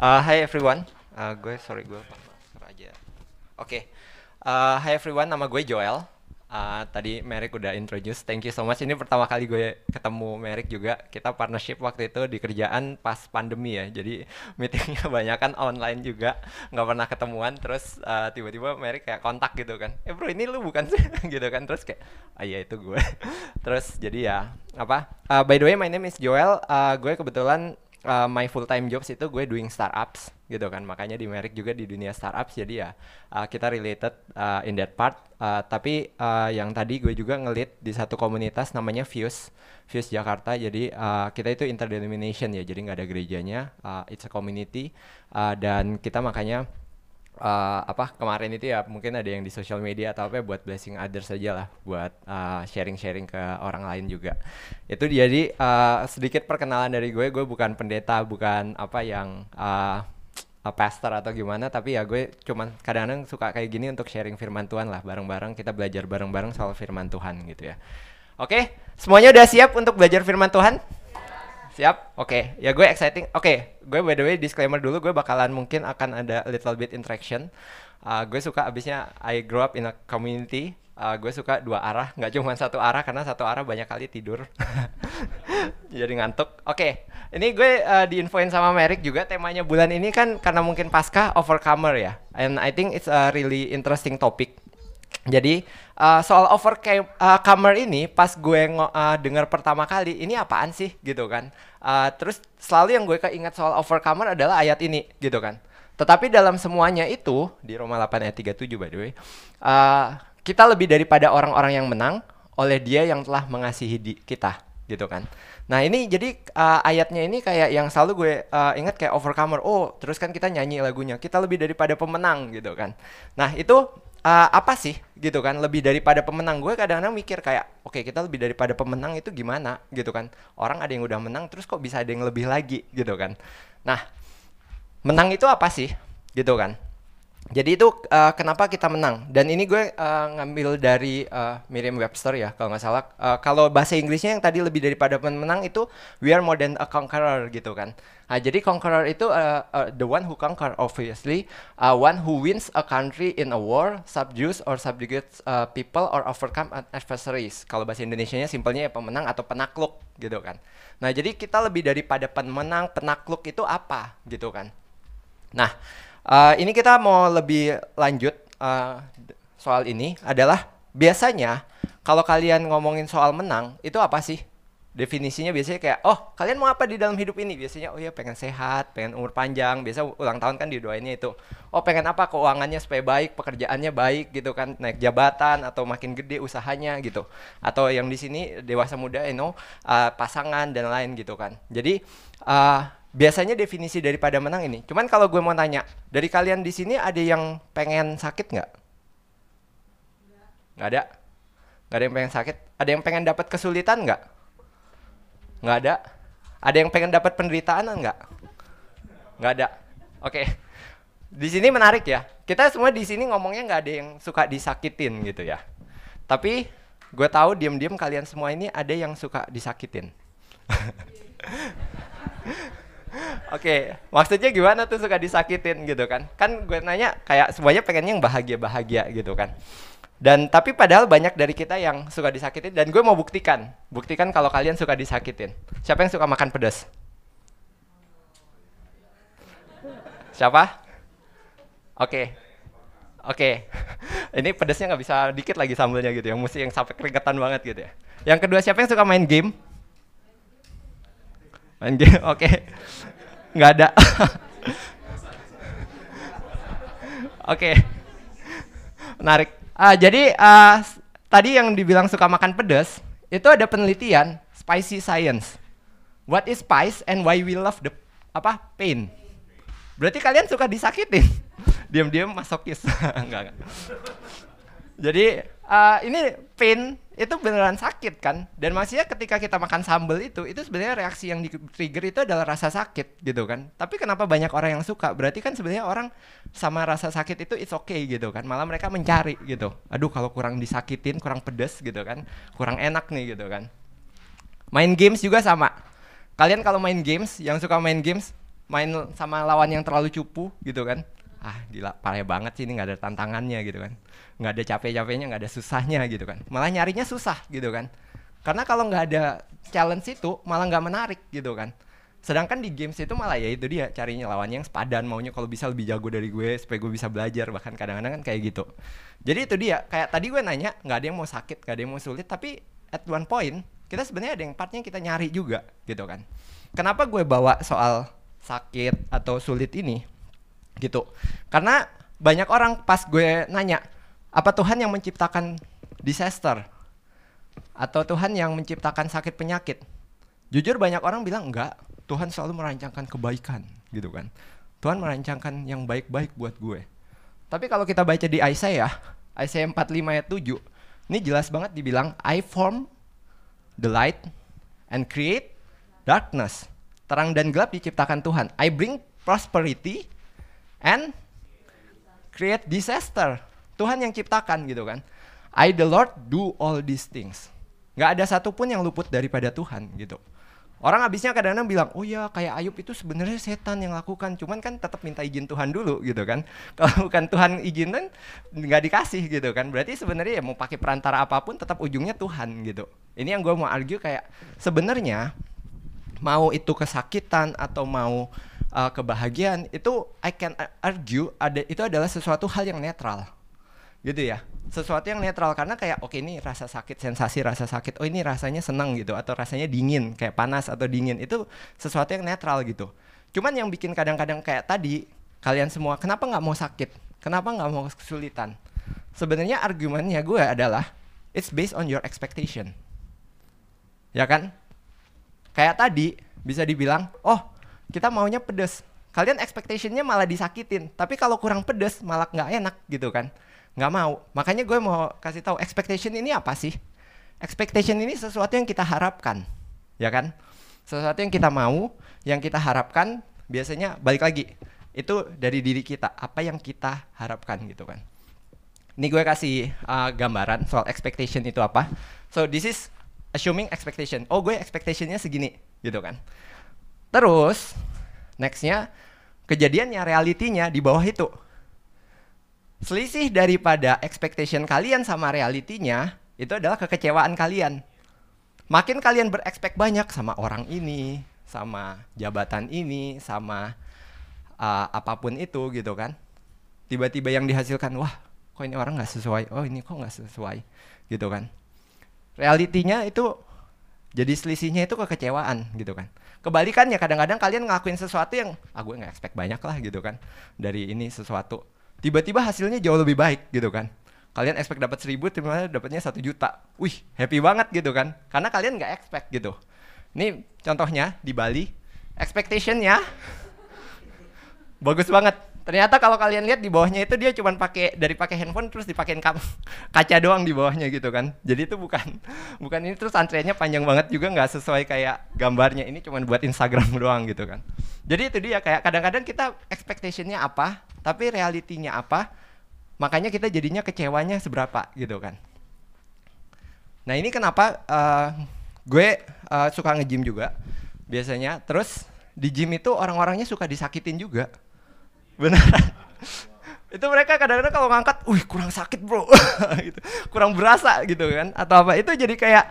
Uh, hi everyone. Uh, gue sorry gue masker aja. Oke. Uh, hi everyone. Nama gue Joel. Uh, tadi Merrick udah introduce. Thank you so much. Ini pertama kali gue ketemu Merrick juga. Kita partnership waktu itu di kerjaan pas pandemi ya. Jadi meetingnya banyak kan online juga. Nggak pernah ketemuan. Terus uh, tiba-tiba Merrick kayak kontak gitu kan. Eh bro ini lu bukan sih? gitu kan. Terus kayak ah iya itu gue. Terus jadi ya apa? Uh, by the way my name is Joel. Uh, gue kebetulan uh, my full time jobs itu gue doing startups gitu kan. Makanya di Merrick juga di dunia startups. Jadi ya uh, kita related uh, in that part. Uh, tapi uh, yang tadi gue juga ngelit di satu komunitas namanya Fuse Fuse Jakarta. Jadi uh, kita itu interdenomination ya. Jadi nggak ada gerejanya. Uh, it's a community. Uh, dan kita makanya uh, apa kemarin itu ya mungkin ada yang di social media atau apa ya, buat blessing others saja lah buat uh, sharing-sharing ke orang lain juga. Itu jadi uh, sedikit perkenalan dari gue. Gue bukan pendeta bukan apa yang uh, pastor atau gimana tapi ya gue cuman kadang-kadang suka kayak gini untuk sharing firman Tuhan lah bareng-bareng. Kita belajar bareng-bareng soal firman Tuhan gitu ya. Oke semuanya udah siap untuk belajar firman Tuhan Siap? Oke, ya gue exciting. Oke, gue by the way disclaimer dulu, gue bakalan mungkin akan ada little bit interaction. Uh, gue suka abisnya I grow up in a community. Uh, gue suka dua arah, nggak cuma satu arah karena satu arah banyak kali tidur. Jadi ngantuk. Oke, ini gue uh, diinfoin sama Merrick juga temanya bulan ini kan karena mungkin pasca overcomer ya. And I think it's a really interesting topic. Jadi uh, soal overcomer ini pas gue uh, dengar pertama kali ini apaan sih gitu kan. Uh, terus selalu yang gue keinget soal overcomer adalah ayat ini gitu kan. Tetapi dalam semuanya itu di Roma 8 ayat 37 by the way, uh, kita lebih daripada orang-orang yang menang oleh Dia yang telah mengasihi di kita gitu kan. Nah ini jadi uh, ayatnya ini kayak yang selalu gue uh, ingat kayak overcomer. Oh terus kan kita nyanyi lagunya. Kita lebih daripada pemenang gitu kan. Nah itu uh, apa sih gitu kan lebih daripada pemenang. Gue kadang-kadang mikir kayak oke okay, kita lebih daripada pemenang itu gimana gitu kan. Orang ada yang udah menang terus kok bisa ada yang lebih lagi gitu kan. Nah menang itu apa sih gitu kan. Jadi itu uh, kenapa kita menang. Dan ini gue uh, ngambil dari uh, Merriam-Webster ya kalau nggak salah. Uh, kalau bahasa Inggrisnya yang tadi lebih daripada menang itu we are more than a conqueror gitu kan nah jadi conqueror itu uh, uh, the one who conquer obviously uh, one who wins a country in a war subdues or subjugates uh, people or overcome adversaries. Kalau bahasa Indonesia-nya simpelnya ya pemenang atau penakluk gitu kan. Nah jadi kita lebih daripada pemenang penakluk itu apa gitu kan. Nah Uh, ini kita mau lebih lanjut uh, soal ini adalah biasanya kalau kalian ngomongin soal menang itu apa sih? Definisinya biasanya kayak oh kalian mau apa di dalam hidup ini? Biasanya oh ya pengen sehat, pengen umur panjang. Biasa ulang tahun kan didoainnya itu. Oh pengen apa keuangannya supaya baik, pekerjaannya baik gitu kan, naik jabatan atau makin gede usahanya gitu. Atau yang di sini dewasa muda, you know, uh, pasangan dan lain gitu kan. Jadi uh, biasanya definisi daripada menang ini. Cuman kalau gue mau tanya, dari kalian di sini ada yang pengen sakit nggak? Nggak ada. Nggak ada yang pengen sakit. Ada yang pengen dapat kesulitan nggak? Nggak ada. Ada yang pengen dapat penderitaan nggak? Nggak ada. Oke. Di sini menarik ya. Kita semua di sini ngomongnya nggak ada yang suka disakitin gitu ya. Tapi gue tahu diam-diam kalian semua ini ada yang suka disakitin. Oke, okay. maksudnya gimana tuh suka disakitin gitu kan? Kan gue nanya kayak semuanya pengennya yang bahagia-bahagia gitu kan. Dan tapi padahal banyak dari kita yang suka disakitin dan gue mau buktikan. Buktikan kalau kalian suka disakitin. Siapa yang suka makan pedas? Siapa? Oke. Oke. Ini pedasnya nggak bisa dikit lagi sambelnya gitu ya. Mesti yang sampai keringetan banget gitu ya. Yang kedua siapa yang suka main game? Main game, oke. Okay. Nggak ada. oke. Okay. Menarik. Uh, jadi uh, tadi yang dibilang suka makan pedas, itu ada penelitian spicy science. What is spice and why we love the apa pain? Berarti kalian suka disakitin. Diam-diam masokis. enggak, enggak. Jadi uh, ini pain itu beneran sakit kan? Dan maksudnya ketika kita makan sambal itu itu sebenarnya reaksi yang di trigger itu adalah rasa sakit gitu kan? Tapi kenapa banyak orang yang suka? Berarti kan sebenarnya orang sama rasa sakit itu it's okay gitu kan? Malah mereka mencari gitu. Aduh kalau kurang disakitin kurang pedes gitu kan? Kurang enak nih gitu kan? Main games juga sama. Kalian kalau main games yang suka main games main sama lawan yang terlalu cupu gitu kan ah gila parah banget sih ini nggak ada tantangannya gitu kan. Nggak ada capek-capeknya nggak ada susahnya gitu kan. Malah nyarinya susah gitu kan. Karena kalau nggak ada challenge itu malah nggak menarik gitu kan. Sedangkan di games itu malah ya itu dia carinya lawannya yang sepadan maunya kalau bisa lebih jago dari gue supaya gue bisa belajar. Bahkan kadang-kadang kan kayak gitu. Jadi itu dia kayak tadi gue nanya nggak ada yang mau sakit nggak ada yang mau sulit tapi at one point kita sebenarnya ada yang partnya kita nyari juga gitu kan. Kenapa gue bawa soal sakit atau sulit ini gitu. Karena banyak orang pas gue nanya apa Tuhan yang menciptakan disaster? Atau Tuhan yang menciptakan sakit penyakit? Jujur banyak orang bilang enggak Tuhan selalu merancangkan kebaikan gitu kan. Tuhan merancangkan yang baik-baik buat gue. Tapi kalau kita baca di Isaiah Isaiah 45 ayat 7 ini jelas banget dibilang I form the light and create darkness. Terang dan gelap diciptakan Tuhan. I bring prosperity and create disaster. Tuhan yang ciptakan gitu kan. I the Lord do all these things. Gak ada satupun yang luput daripada Tuhan gitu. Orang habisnya kadang-kadang bilang, oh ya kayak Ayub itu sebenarnya setan yang lakukan, cuman kan tetap minta izin Tuhan dulu gitu kan. Kalau bukan Tuhan izinan nggak dikasih gitu kan. Berarti sebenarnya ya mau pakai perantara apa pun tetap ujungnya Tuhan gitu. Ini yang gue mau argue kayak sebenarnya mau itu kesakitan atau mau uh, kebahagiaan itu I can argue ada itu adalah sesuatu hal yang netral. Gitu ya. Sesuatu yang netral karena kayak oke okay, ini rasa sakit sensasi rasa sakit. Oh ini rasanya senang gitu atau rasanya dingin kayak panas atau dingin. Itu sesuatu yang netral gitu. Cuman yang bikin kadang-kadang kayak tadi kalian semua kenapa nggak mau sakit? Kenapa nggak mau kesulitan? Sebenarnya argumennya gue adalah it's based on your expectation. Ya kan kayak tadi bisa dibilang oh kita maunya pedes. Kalian expectationnya malah disakitin tapi kalau kurang pedes malah nggak enak gitu kan. Nggak mau. Makanya gue mau kasih tahu expectation ini apa sih? Expectation ini sesuatu yang kita harapkan ya kan? Sesuatu yang kita mau yang kita harapkan biasanya balik lagi itu dari diri kita apa yang kita harapkan gitu kan. Ini gue kasih uh, gambaran soal expectation itu apa. So this is assuming expectation oh gue expectationnya segini gitu kan Terus nextnya kejadiannya realitinya di bawah itu. Selisih daripada expectation kalian sama realitinya itu adalah kekecewaan kalian. Makin kalian berekspek banyak sama orang ini, sama jabatan ini, sama uh, apa pun itu gitu kan. Tiba-tiba yang dihasilkan, wah kok ini orang nggak sesuai, oh ini kok nggak sesuai gitu kan. Realitinya itu jadi selisihnya itu kekecewaan gitu kan. Kebalikannya kadang-kadang kalian ngelakuin sesuatu yang ah gue nggak expect banyak lah gitu kan dari ini sesuatu. Tiba-tiba hasilnya jauh lebih baik gitu kan. Kalian expect dapat seribu tiba-tiba dapatnya satu juta. Wih happy banget gitu kan. Karena kalian nggak expect gitu. Ini contohnya di Bali expectationnya bagus banget Ternyata kalau kalian lihat di bawahnya itu dia cuma pakai dari pakai handphone terus dipakein kaca doang di bawahnya gitu kan. Jadi itu bukan bukan ini terus antreannya panjang banget juga nggak sesuai kayak gambarnya. Ini cuma buat Instagram doang gitu kan. Jadi itu dia kayak kadang-kadang kita expectationnya apa, tapi realitinya apa. Makanya kita jadinya kecewanya seberapa gitu kan. Nah ini kenapa uh, gue uh, suka nge-gym juga biasanya. Terus di gym itu orang-orangnya suka disakitin juga beneran. Itu mereka kadang-kadang kalau ngangkat, wih kurang sakit bro, gitu. kurang berasa gitu kan, atau apa. Itu jadi kayak,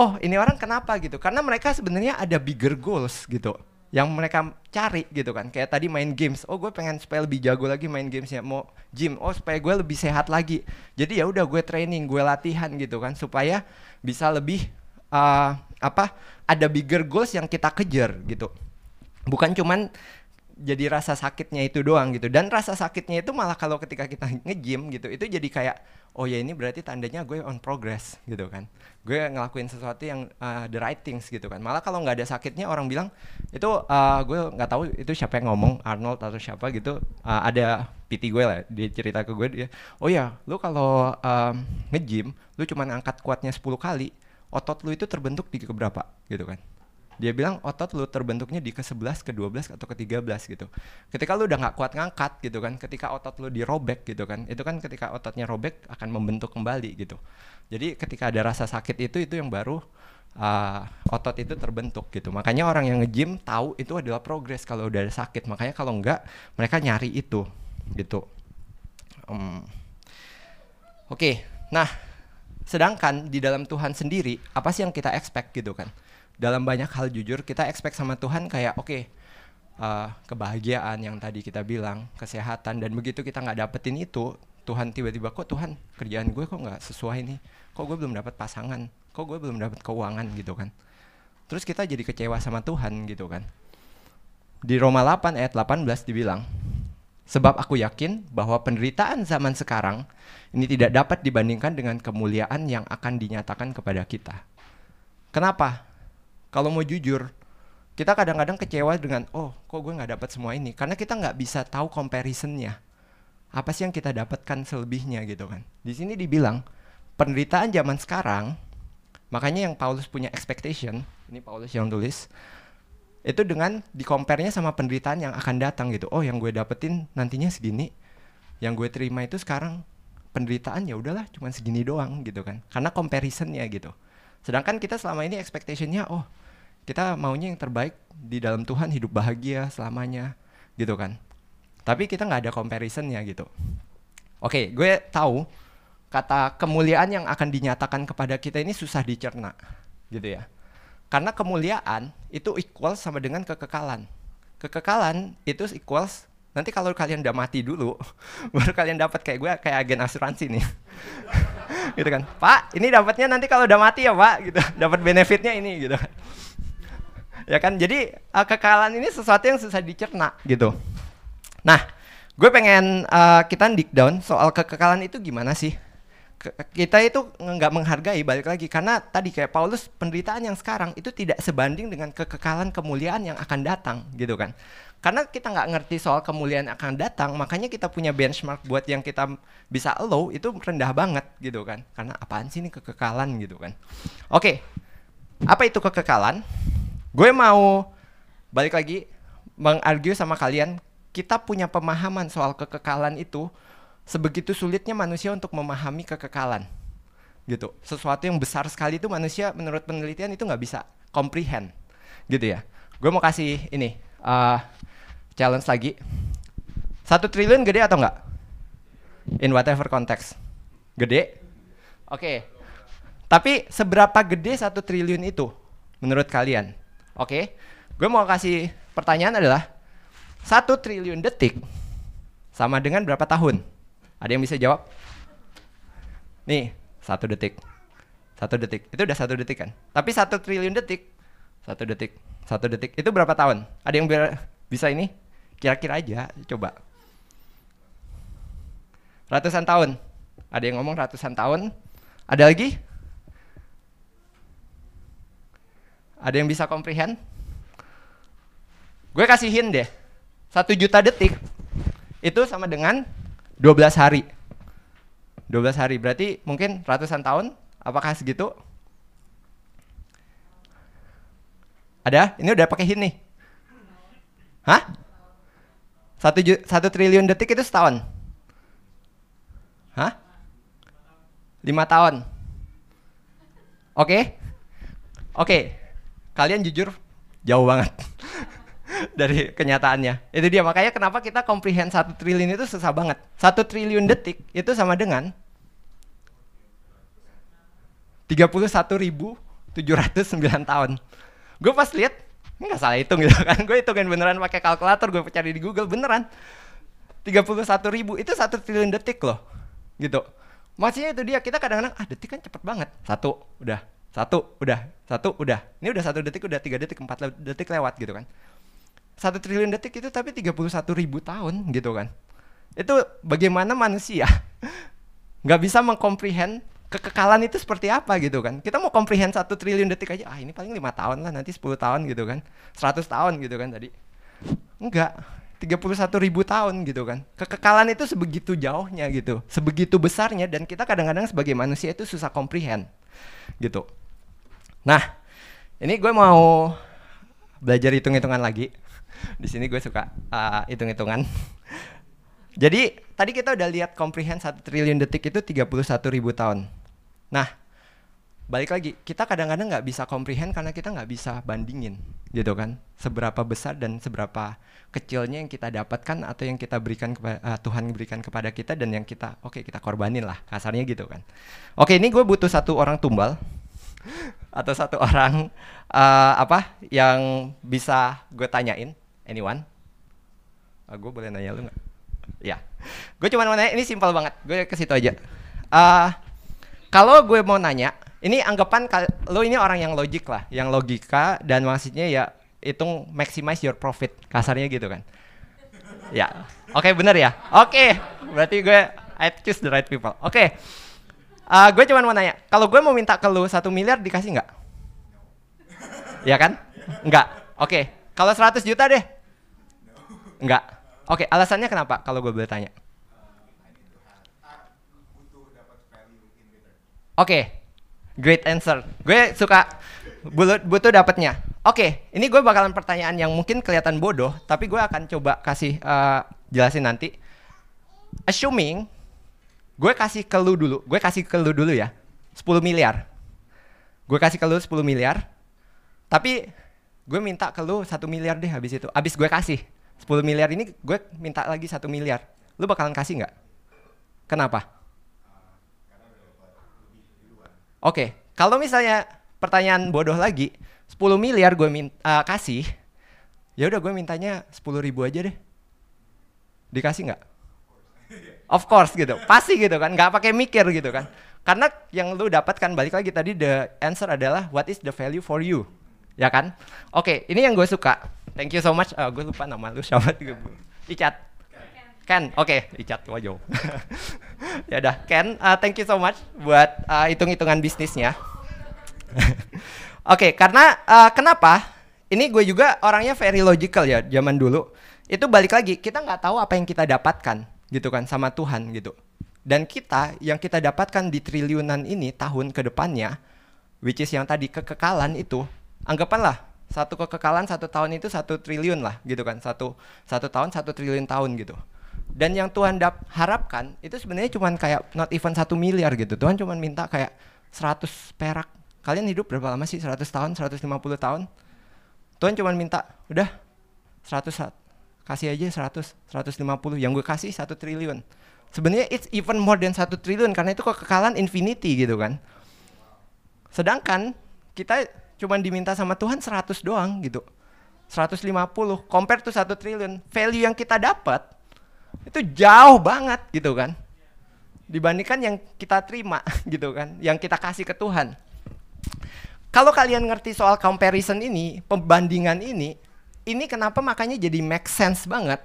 oh ini orang kenapa? Gitu, karena mereka sebenarnya ada bigger goals gitu, yang mereka cari gitu kan, kayak tadi main games, oh gue pengen supaya lebih jago lagi main gamesnya, mau gym, oh supaya gue lebih sehat lagi, jadi ya udah gue training, gue latihan gitu kan, supaya bisa lebih uh, apa, ada bigger goals yang kita kejar gitu, bukan cuman jadi rasa sakitnya itu doang gitu. Dan rasa sakitnya itu malah kalau ketika kita nge-gym gitu itu jadi kayak oh ya ini berarti tandanya gue on progress gitu kan. Gue ngelakuin sesuatu yang uh, the right things gitu kan. Malah kalau nggak ada sakitnya orang bilang itu uh, gue nggak tahu itu siapa yang ngomong Arnold atau siapa gitu uh, ada PT gue lah dia cerita ke gue dia oh ya lu kalau um, nge-gym lu cuma angkat kuatnya 10 kali otot lu itu terbentuk di keberapa? gitu kan dia bilang otot lu terbentuknya di ke-11, ke-12 atau ke-13 gitu. Ketika lu udah nggak kuat ngangkat gitu kan, ketika otot lu dirobek gitu kan, itu kan ketika ototnya robek akan membentuk kembali gitu. Jadi ketika ada rasa sakit itu itu yang baru uh, otot itu terbentuk gitu. Makanya orang yang nge-gym tahu itu adalah progres kalau udah ada sakit. Makanya kalau enggak mereka nyari itu gitu. Um, Oke, okay. nah sedangkan di dalam Tuhan sendiri apa sih yang kita expect gitu kan? Dalam banyak hal jujur kita expect sama Tuhan kayak oke okay, uh, kebahagiaan yang tadi kita bilang kesehatan dan begitu kita nggak dapetin itu Tuhan tiba-tiba kok Tuhan kerjaan gue kok nggak sesuai nih? Kok gue belum dapat pasangan? Kok gue belum dapat keuangan? Gitu kan. Terus kita jadi kecewa sama Tuhan gitu kan. Di Roma 8 ayat 18 dibilang sebab aku yakin bahwa penderitaan zaman sekarang ini tidak dapat dibandingkan dengan kemuliaan yang akan dinyatakan kepada kita. Kenapa kalau mau jujur kita kadang-kadang kecewa dengan oh kok gue nggak dapat semua ini? Karena kita nggak bisa tahu comparisonnya. Apa sih yang kita dapatkan selebihnya gitu kan. Di sini dibilang penderitaan zaman sekarang makanya yang Paulus punya expectation ini Paulus yang tulis itu dengan dikomparnya sama penderitaan yang akan datang gitu. Oh yang gue dapetin nantinya segini yang gue terima itu sekarang penderitaan ya udahlah cuma segini doang gitu kan. Karena comparisonnya gitu. Sedangkan kita selama ini expectationnya oh kita maunya yang terbaik di dalam Tuhan hidup bahagia selamanya gitu kan. Tapi kita nggak ada comparisonnya gitu. Oke okay, gue tahu kata kemuliaan yang akan dinyatakan kepada kita ini susah dicerna gitu ya. Karena kemuliaan itu equal sama dengan kekekalan. Kekekalan itu equals nanti kalau kalian udah mati dulu baru kalian dapat kayak gue kayak agen asuransi nih. Gitu kan. Pak ini dapatnya nanti kalau udah mati ya pak gitu. Dapat benefitnya ini gitu ya kan? Jadi uh, kekalahan ini sesuatu yang susah dicerna gitu. Nah gue pengen uh, kita dig down soal kekekalan itu gimana sih? Kita itu nggak menghargai balik lagi. Karena tadi kayak Paulus penderitaan yang sekarang itu tidak sebanding dengan kekekalan kemuliaan yang akan datang gitu kan? Karena kita nggak ngerti soal kemuliaan akan datang makanya kita punya benchmark buat yang kita bisa low itu rendah banget gitu kan? Karena apaan sih ini kekekalan gitu kan? Oke apa itu kekekalan Gue mau balik lagi mengargue sama kalian, kita punya pemahaman soal kekekalan itu sebegitu sulitnya manusia untuk memahami kekekalan. Gitu. Sesuatu yang besar sekali itu manusia menurut penelitian itu nggak bisa comprehend. Gitu ya. Gue mau kasih ini uh, challenge lagi. Satu triliun gede atau enggak? In whatever context. Gede? Oke. Okay. Tapi seberapa gede satu triliun itu menurut kalian? Oke, gue mau kasih pertanyaan adalah satu triliun detik sama dengan berapa tahun? Ada yang bisa jawab? Nih, satu detik, satu detik. Itu udah satu detik kan? Tapi satu triliun detik, satu detik, satu detik. Itu berapa tahun? Ada yang bisa ini? Kira-kira aja, coba. Ratusan tahun. Ada yang ngomong ratusan tahun. Ada lagi? Ada yang bisa comprehend? Gue kasihin deh. Satu juta detik itu sama dengan 12 hari. 12 hari berarti mungkin ratusan tahun. Apakah segitu? Ada? Ini udah pakai hint nih. Hah? Satu, satu triliun detik itu setahun. Hah? Lima tahun. Oke? Okay? Oke. Okay kalian jujur jauh banget dari kenyataannya. Itu dia makanya kenapa kita comprehend satu triliun itu susah banget. Satu triliun detik itu sama dengan 31.709 tahun. Gue pas lihat nggak salah hitung gitu kan. Gue hitungin beneran pakai kalkulator, gue cari di Google beneran. 31 ribu itu satu triliun detik loh. Gitu. Maksudnya itu dia kita kadang-kadang ah detik kan cepet banget. Satu udah satu, udah. Satu, udah. Ini udah satu detik, udah tiga detik, empat detik lewat gitu kan. satu triliun detik itu tapi 31 ribu tahun gitu kan. Itu bagaimana manusia nggak bisa mengkomprehend kekekalan itu seperti apa gitu kan. Kita mau komprehend satu triliun detik aja, ah ini paling lima tahun lah, nanti 10 tahun gitu kan. 100 tahun gitu kan tadi. Enggak, 31 ribu tahun gitu kan. Kekekalan itu sebegitu jauhnya gitu, sebegitu besarnya dan kita kadang-kadang sebagai manusia itu susah comprehend gitu. Nah, ini gue mau belajar hitung-hitungan lagi. Di sini gue suka uh, hitung-hitungan. Jadi tadi kita udah lihat comprehend satu triliun detik itu 31 ribu tahun. Nah, balik lagi kita kadang-kadang nggak bisa comprehend karena kita nggak bisa bandingin gitu kan seberapa besar dan seberapa kecilnya yang kita dapatkan atau yang kita berikan kepada uh, Tuhan berikan kepada kita dan yang kita oke okay, kita korbanin lah kasarnya gitu kan oke ini gue butuh satu orang tumbal atau satu orang uh, apa yang bisa gue tanyain anyone uh, gue boleh nanya lu nggak ya gue cuma mau nanya ini simpel banget gue ke situ aja uh, kalau gue mau nanya ini anggapan lo ini orang yang logik lah, yang logika dan maksudnya ya hitung maximize your profit, kasarnya gitu kan. Ya, oke okay, bener ya. Oke, okay. berarti gue I choose the right people. Oke, okay. Uh, gue cuma mau nanya, kalau gue mau minta ke lo satu miliar dikasih nggak? Ya kan? Nggak. Oke, okay. kalau 100 juta deh? Nggak. Oke, okay. alasannya kenapa? Kalau gue boleh tanya. Oke, okay. Great answer. Gue suka butuh, butuh dapatnya. Oke, okay, ini gue bakalan pertanyaan yang mungkin kelihatan bodoh, tapi gue akan coba kasih uh, jelasin nanti. Assuming gue kasih ke lu dulu, gue kasih ke lu dulu ya, 10 miliar. Gue kasih ke lu 10 miliar, tapi gue minta ke lu 1 miliar deh habis itu. Habis gue kasih 10 miliar ini, gue minta lagi 1 miliar. Lu bakalan kasih nggak? Kenapa? Oke, okay. kalau misalnya pertanyaan bodoh lagi, 10 miliar gue minta uh, kasih, ya udah gue mintanya 10 ribu aja deh. Dikasih nggak? Of course gitu, pasti gitu kan, nggak pakai mikir gitu kan. Karena yang lu dapatkan balik lagi tadi the answer adalah what is the value for you, ya kan? Oke, okay, ini yang gue suka. Thank you so much. Uh, gue lupa nama lu siapa. Icat. Ken, oke, okay. Icat Wajo. ya udah, Ken, uh, thank you so much buat uh, hitung-hitungan bisnisnya. oke, okay, karena uh, kenapa? Ini gue juga orangnya very logical ya zaman dulu. Itu balik lagi, kita nggak tahu apa yang kita dapatkan gitu kan sama Tuhan gitu. Dan kita yang kita dapatkan di triliunan ini tahun ke depannya, which is yang tadi kekekalan itu, anggapanlah satu kekekalan satu tahun itu satu triliun lah gitu kan. Satu satu tahun satu triliun tahun gitu. Dan yang Tuhan dap harapkan itu sebenarnya cuma kayak not even satu miliar gitu. Tuhan cuma minta kayak 100 perak. Kalian hidup berapa lama sih? 100 tahun 150 tahun? Tuhan cuma minta udah 100 kasih aja 100 150 yang gue kasih satu triliun. Sebenarnya it's even more than satu triliun karena itu kekekalan infinity gitu kan. Sedangkan kita cuma diminta sama Tuhan 100 doang gitu. 150 compare tuh satu triliun. Value yang kita dapat itu jauh banget gitu kan. Dibandingkan yang kita terima gitu kan yang kita kasih ke Tuhan. Kalau kalian ngerti soal comparison ini pembandingan ini ini kenapa makanya jadi make sense banget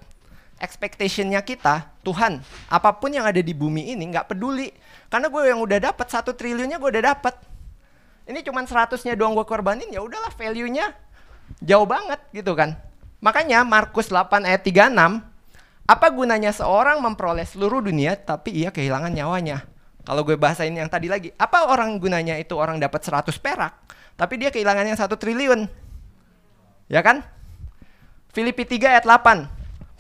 expectationnya kita Tuhan apa pun yang ada di bumi ini nggak peduli karena gue yang udah dapat satu triliunnya gue udah dapat ini cuma seratusnya doang gue korbanin ya udahlah value-nya jauh banget gitu kan makanya Markus 8 ayat 36 apa gunanya seorang memperoleh seluruh dunia tapi ia kehilangan nyawanya? Kalau gue bahasain yang tadi lagi, apa orang gunanya itu orang dapat 100 perak tapi dia kehilangan yang satu triliun? Ya kan? Filipi 3 ayat 8.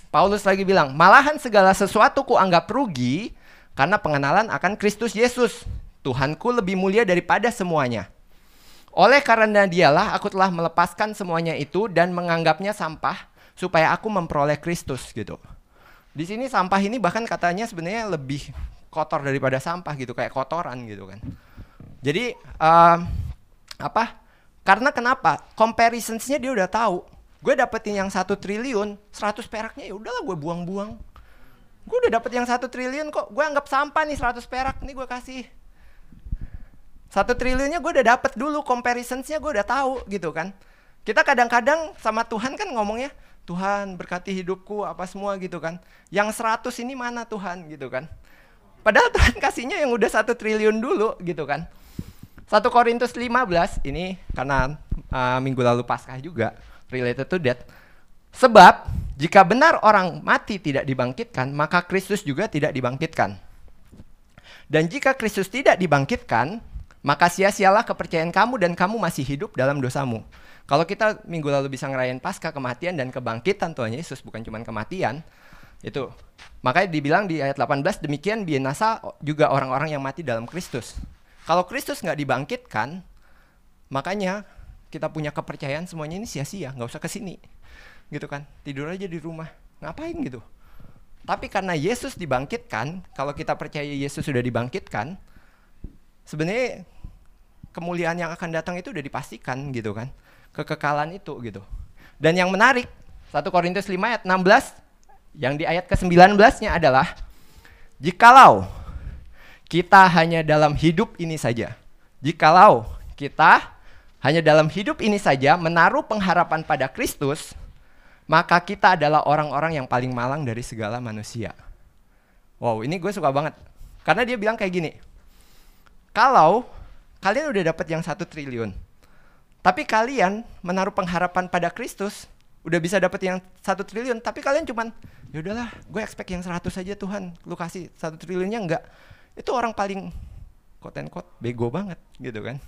Paulus lagi bilang, malahan segala sesuatu ku anggap rugi karena pengenalan akan Kristus Yesus. Tuhanku lebih mulia daripada semuanya. Oleh karena dialah aku telah melepaskan semuanya itu dan menganggapnya sampah supaya aku memperoleh Kristus gitu. Di sini sampah ini bahkan katanya sebenarnya lebih kotor daripada sampah gitu, kayak kotoran gitu kan. Jadi uh, apa? Karena kenapa? Comparisonsnya dia udah tahu. Gue dapetin yang satu triliun, 100 peraknya ya udahlah gue buang-buang. Gue udah dapet yang satu triliun kok, gue anggap sampah nih 100 perak, nih gue kasih. Satu triliunnya gue udah dapet dulu, comparisonsnya gue udah tahu gitu kan. Kita kadang-kadang sama Tuhan kan ngomongnya, Tuhan berkati hidupku apa semua gitu kan. Yang 100 ini mana Tuhan gitu kan. Padahal Tuhan kasihnya yang udah satu triliun dulu gitu kan. 1 Korintus 15 ini karena uh, minggu lalu Paskah juga related to that. Sebab jika benar orang mati tidak dibangkitkan, maka Kristus juga tidak dibangkitkan. Dan jika Kristus tidak dibangkitkan, maka sia-sialah kepercayaan kamu dan kamu masih hidup dalam dosamu. Kalau kita minggu lalu bisa ngerayain pasca kematian dan kebangkitan Tuhan Yesus bukan cuma kematian, itu makanya dibilang di ayat 18 demikian binasa juga orang-orang yang mati dalam Kristus. Kalau Kristus nggak dibangkitkan, makanya kita punya kepercayaan semuanya ini sia-sia, nggak usah ke sini, gitu kan? Tidur aja di rumah, ngapain gitu? Tapi karena Yesus dibangkitkan, kalau kita percaya Yesus sudah dibangkitkan, sebenarnya kemuliaan yang akan datang itu udah dipastikan gitu kan kekekalan itu gitu. Dan yang menarik, 1 Korintus 5 ayat 16 yang di ayat ke-19-nya adalah jikalau kita hanya dalam hidup ini saja. Jikalau kita hanya dalam hidup ini saja menaruh pengharapan pada Kristus, maka kita adalah orang-orang yang paling malang dari segala manusia. Wow, ini gue suka banget. Karena dia bilang kayak gini, kalau kalian udah dapat yang satu triliun, tapi kalian menaruh pengharapan pada Kristus, udah bisa dapat yang satu triliun, tapi kalian cuman, ya udahlah, gue expect yang 100 saja Tuhan, lu kasih satu triliunnya enggak. Itu orang paling quote and bego banget gitu kan.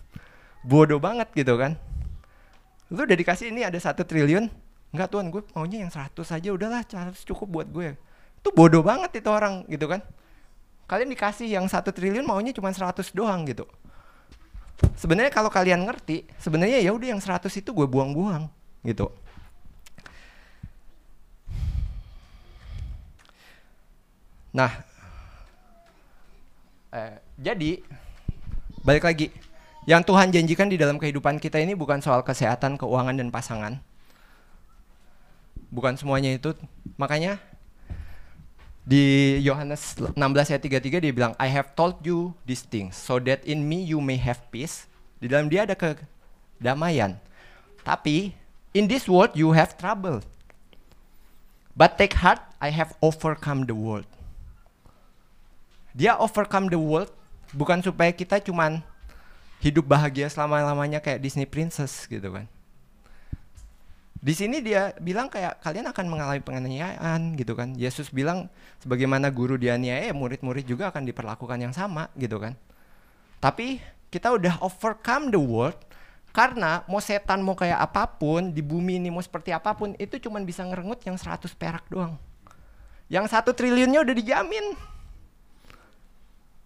Bodoh banget gitu kan. Lu udah dikasih ini ada satu triliun, enggak Tuhan, gue maunya yang 100 saja udahlah, 100 cukup buat gue. Itu bodoh banget itu orang gitu kan. Kalian dikasih yang satu triliun maunya cuma 100 doang gitu sebenarnya kalau kalian ngerti, sebenarnya ya udah yang 100 itu gue buang-buang gitu. Nah, eh, jadi balik lagi, yang Tuhan janjikan di dalam kehidupan kita ini bukan soal kesehatan, keuangan dan pasangan. Bukan semuanya itu. Makanya di Yohanes 16 ayat 33 dia bilang, I have told you these things so that in me you may have peace. Di dalam dia ada kedamaian. Tapi in this world you have trouble. But take heart, I have overcome the world. Dia overcome the world bukan supaya kita cuman hidup bahagia selama-lamanya kayak Disney Princess gitu kan. Di sini dia bilang kayak kalian akan mengalami penganiayaan gitu kan. Yesus bilang sebagaimana guru dianiaya, murid-murid juga akan diperlakukan yang sama gitu kan. Tapi kita udah overcome the world karena mau setan mau kayak apa pun di bumi ini mau seperti apa pun itu cuma bisa ngerengut yang 100 perak doang. Yang satu triliunnya udah dijamin.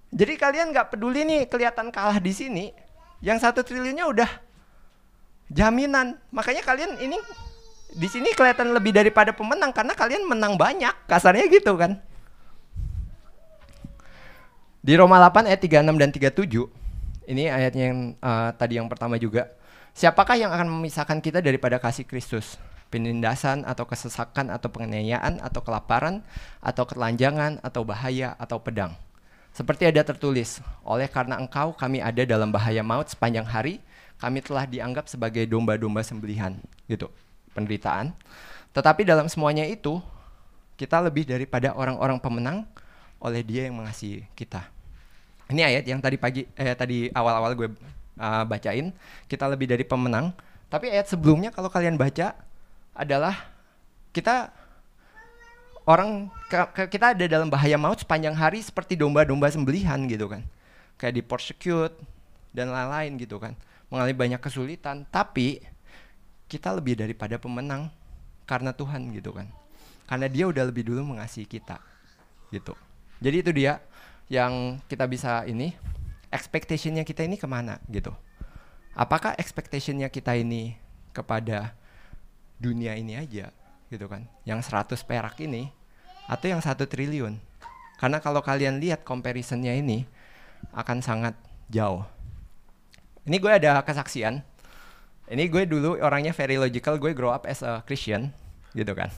Jadi kalian nggak peduli nih kelihatan kalah di sini, yang satu triliunnya udah jaminan. Makanya kalian ini di sini kelihatan lebih daripada pemenang karena kalian menang banyak, kasarnya gitu kan. Di Roma 8 ayat 36 dan 37, ini ayatnya yang uh, tadi yang pertama juga. Siapakah yang akan memisahkan kita daripada kasih Kristus? Penindasan atau kesesakan atau penganiayaan atau kelaparan atau ketelanjangan atau bahaya atau pedang. Seperti ada tertulis, oleh karena engkau kami ada dalam bahaya maut sepanjang hari, kami telah dianggap sebagai domba-domba sembelihan, gitu penderitaan. Tetapi dalam semuanya itu, kita lebih daripada orang-orang pemenang oleh Dia yang mengasihi kita. Ini ayat yang tadi pagi eh tadi awal-awal gue uh, bacain, kita lebih dari pemenang. Tapi ayat sebelumnya kalau kalian baca adalah kita orang kita ada dalam bahaya maut sepanjang hari seperti domba-domba sembelihan gitu kan. Kayak di persecute dan lain-lain gitu kan. Mengalami banyak kesulitan, tapi kita lebih daripada pemenang karena Tuhan gitu kan. Karena dia udah lebih dulu mengasihi kita. Gitu. Jadi itu dia yang kita bisa ini expectationnya kita ini ke mana gitu. Apakah expectationnya kita ini kepada dunia ini aja gitu kan. Yang 100 perak ini atau yang satu triliun. Karena kalau kalian lihat comparisonnya ini akan sangat jauh. Ini gue ada kesaksian ini gue dulu orangnya very logical, gue grow up as a Christian, gitu kan.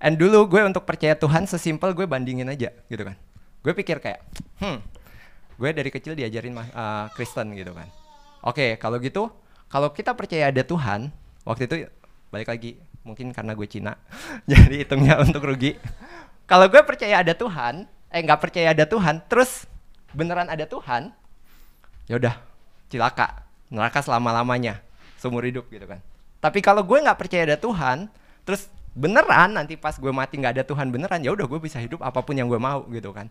And dulu gue untuk percaya Tuhan sesimpel gue bandingin aja, gitu kan. Gue pikir kayak, hmm, gue dari kecil diajarin uh, Kristen gitu kan. Oke, okay, kalau gitu, kalau kita percaya ada Tuhan, waktu itu balik lagi mungkin karena gue Cina jadi hitungnya untuk rugi kalau gue percaya ada Tuhan eh nggak percaya ada Tuhan terus beneran ada Tuhan ya udah cilaka. Neraka selama lamanya seumur hidup gitu kan. Tapi kalau gue nggak percaya ada Tuhan terus beneran nanti pas gue mati nggak ada Tuhan beneran ya udah gue bisa hidup apa pun yang gue mau gitu kan.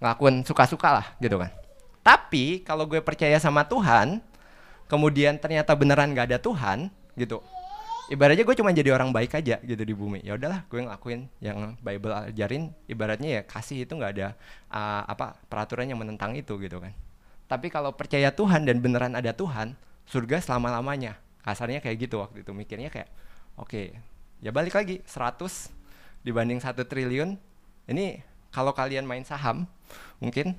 Ngelakuin suka-suka lah gitu kan. Tapi kalau gue percaya sama Tuhan kemudian ternyata beneran nggak ada Tuhan gitu ibaratnya gue cuma jadi orang baik aja gitu di bumi. Ya udahlah gue ngelakuin yang Bible ajarin. Ibaratnya ya kasih itu nggak ada uh, apa peraturan yang menentang itu gitu kan. Tapi kalau percaya Tuhan dan beneran ada Tuhan surga selama lamanya kasarnya kayak gitu waktu itu. Mikirnya kayak oke okay, ya balik lagi 100 dibanding satu triliun. Ini kalau kalian main saham mungkin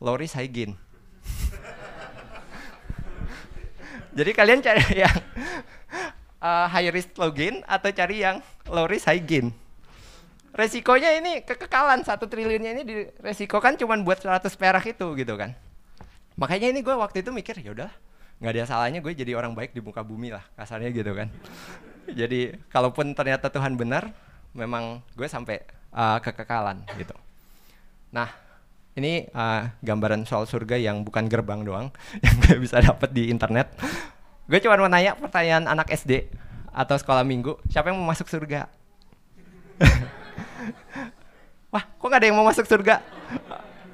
Loris Haigin jadi kalian cari yang uh, high risk login atau cari yang low risk high gain? Resikonya ini kekekalan satu triliunnya ini di resiko kan cuma buat 100 perak itu gitu kan. Makanya ini gue waktu itu mikir ya udah nggak ada salahnya gue jadi orang baik di muka bumi lah kasarnya gitu kan. Jadi kalaupun ternyata Tuhan benar memang gue sampai uh, kekekalan gitu. Nah ini uh, gambaran soal surga yang bukan gerbang doang yang gue bisa dapat di internet gue cuma mau nanya pertanyaan anak SD atau sekolah minggu siapa yang mau masuk surga? Wah kok gak ada yang mau masuk surga?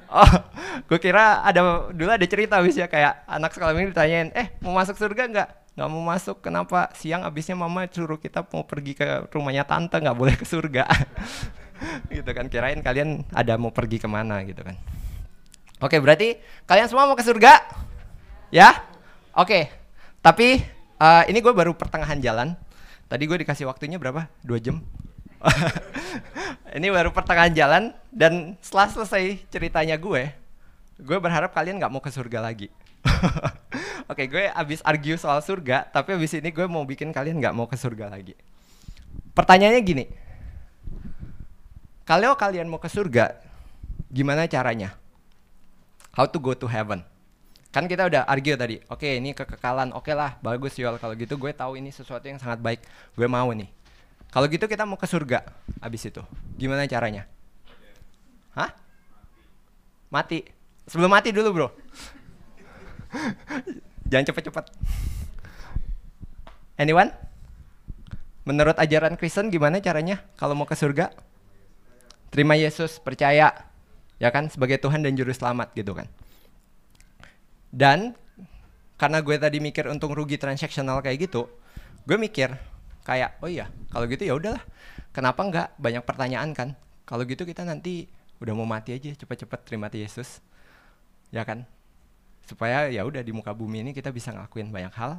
Oh gue kira ada dulu ada cerita wis ya kayak anak sekolah minggu ditanyain eh mau masuk surga nggak? Nggak mau masuk kenapa? Siang abisnya mama suruh kita mau pergi ke rumahnya tante nggak boleh ke surga. Gitu kan kirain kalian ada mau pergi ke mana gitu kan. Oke berarti kalian semua mau ke surga? Ya? Oke tapi uh, ini gue baru pertengahan jalan. Tadi gue dikasih waktunya berapa? Dua jam. ini baru pertengahan jalan dan setelah selesai ceritanya gue, gue berharap kalian nggak mau ke surga lagi. Oke, okay, gue abis argue soal surga, tapi abis ini gue mau bikin kalian nggak mau ke surga lagi. Pertanyaannya gini, kalau kalian mau ke surga, gimana caranya? How to go to heaven? Kan kita udah argue tadi oke ini kekekalan oke lah bagus Yol kalau gitu gue tahu ini sesuatu yang sangat baik gue mau nih. Kalau gitu kita mau ke surga abis itu. Gimana caranya? Hah? Mati. Sebelum mati dulu bro. Jangan cepet-cepet. Anyone? Menurut ajaran Kristen gimana caranya kalau mau ke surga? Terima Yesus percaya. Ya kan? Sebagai Tuhan dan juru selamat gitu kan dan karena gue tadi mikir untung rugi transaksional kayak gitu, gue mikir kayak oh iya kalau gitu ya udahlah. Kenapa nggak banyak pertanyaan kan? Kalau gitu kita nanti udah mau mati aja cepet-cepet terima Yesus, ya kan? Supaya ya udah di muka bumi ini kita bisa ngelakuin banyak hal.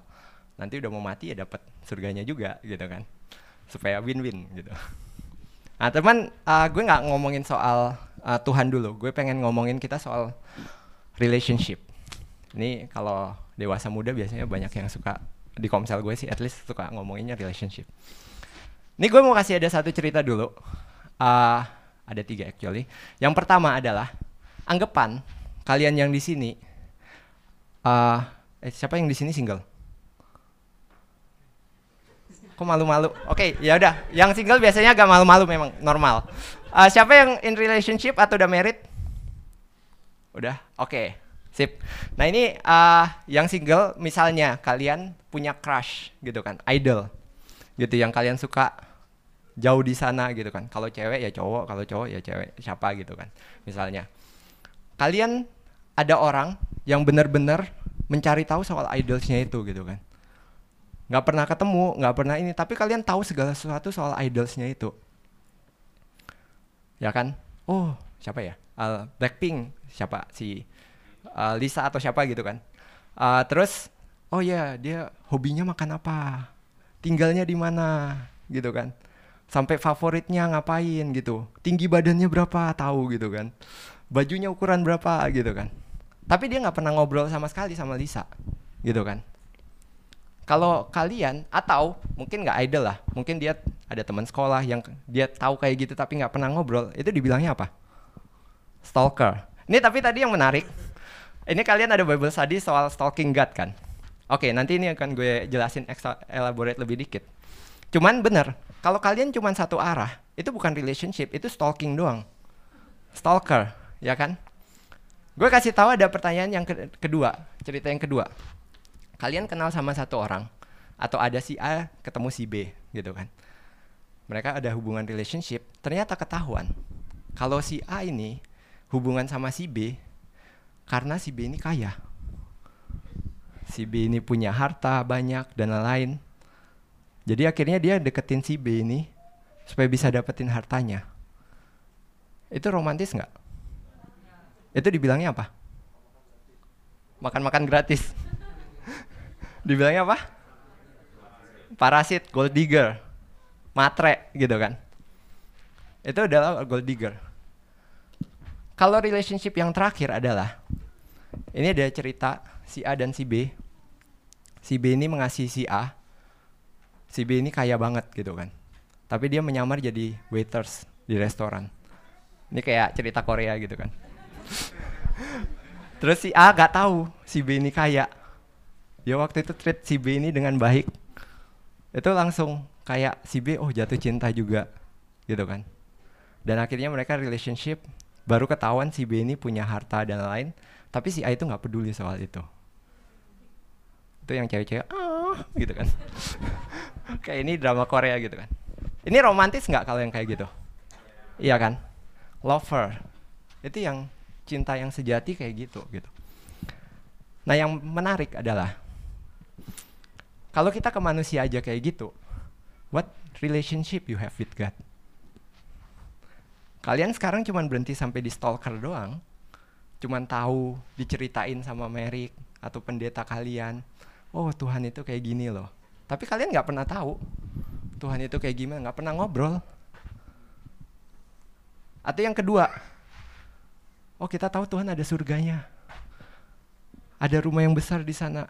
Nanti udah mau mati ya dapat surganya juga gitu kan? Supaya win-win gitu. Nah teman, uh, gue nggak ngomongin soal uh, Tuhan dulu. Gue pengen ngomongin kita soal relationship ini kalau dewasa muda biasanya banyak yang suka di komsel gue sih at least suka ngomonginnya relationship. Ini gue mau kasih ada satu cerita dulu. Uh, ada tiga actually. Yang pertama adalah anggapan kalian yang di sini uh, eh siapa yang di sini single? Kok malu-malu? Oke okay, ya udah. Yang single biasanya agak malu-malu memang normal. Uh, siapa yang in relationship atau udah married? Udah? Oke. okay. Sip. Nah ini uh, yang single misalnya kalian punya crush gitu kan, idol gitu yang kalian suka jauh di sana gitu kan. Kalau cewek ya cowok, kalau cowok ya cewek siapa gitu kan. Misalnya kalian ada orang yang benar-benar mencari tahu soal idolsnya itu gitu kan. Nggak pernah ketemu, nggak pernah ini, tapi kalian tahu segala sesuatu soal idolsnya itu. Ya kan? Oh, siapa ya? Uh, Blackpink, siapa si uh, Lisa atau siapa gitu kan. Uh, terus oh ya yeah, dia hobinya makan apa? Tinggalnya di mana? Gitu kan. Sampai favoritnya ngapain gitu. Tinggi badannya berapa? Tahu gitu kan. Bajunya ukuran berapa? Gitu kan. Tapi dia nggak pernah ngobrol sama sekali sama Lisa gitu kan. Kalau kalian atau mungkin nggak idol lah mungkin dia ada teman sekolah yang dia tahu kayak gitu tapi nggak pernah ngobrol itu dibilangnya apa? Stalker. Ini tapi tadi yang menarik ini kalian ada Bible study soal stalking God kan? Oke, nanti ini akan gue jelasin extra elaborate lebih dikit. Cuman bener, kalau kalian cuman satu arah, itu bukan relationship, itu stalking doang. Stalker, ya kan? Gue kasih tahu ada pertanyaan yang ke- kedua, cerita yang kedua. Kalian kenal sama satu orang, atau ada si A ketemu si B, gitu kan? Mereka ada hubungan relationship, ternyata ketahuan kalau si A ini hubungan sama si B karena si B ini kaya. Si B ini punya harta banyak dan lain-lain. Jadi akhirnya dia deketin si B ini supaya bisa dapetin hartanya. Itu romantis nggak? Itu dibilangnya apa? Makan-makan gratis. dibilangnya apa? Parasit, gold digger, matre gitu kan. Itu adalah gold digger. Kalau relationship yang terakhir adalah ini ada cerita si A dan si B. Si B ini mengasihi si A. Si B ini kaya banget gitu kan. Tapi dia menyamar jadi waiters di restoran. Ini kayak cerita Korea gitu kan. Terus si A gak tahu si B ini kaya. Dia waktu itu treat si B ini dengan baik. Itu langsung kayak si B oh jatuh cinta juga gitu kan. Dan akhirnya mereka relationship baru ketahuan si B ini punya harta dan lain, tapi si A itu nggak peduli soal itu. Itu yang cewek-cewek ah gitu kan. kayak ini drama Korea gitu kan. Ini romantis nggak kalau yang kayak gitu? Iya kan? Lover. Itu yang cinta yang sejati kayak gitu gitu. Nah, yang menarik adalah kalau kita ke manusia aja kayak gitu, what relationship you have with God? Kalian sekarang cuman berhenti sampai di stalker doang. Cuman tahu diceritain sama Merik atau pendeta kalian. Oh Tuhan itu kayak gini loh. Tapi kalian nggak pernah tahu Tuhan itu kayak gimana, nggak pernah ngobrol. Atau yang kedua, oh kita tahu Tuhan ada surganya, ada rumah yang besar di sana.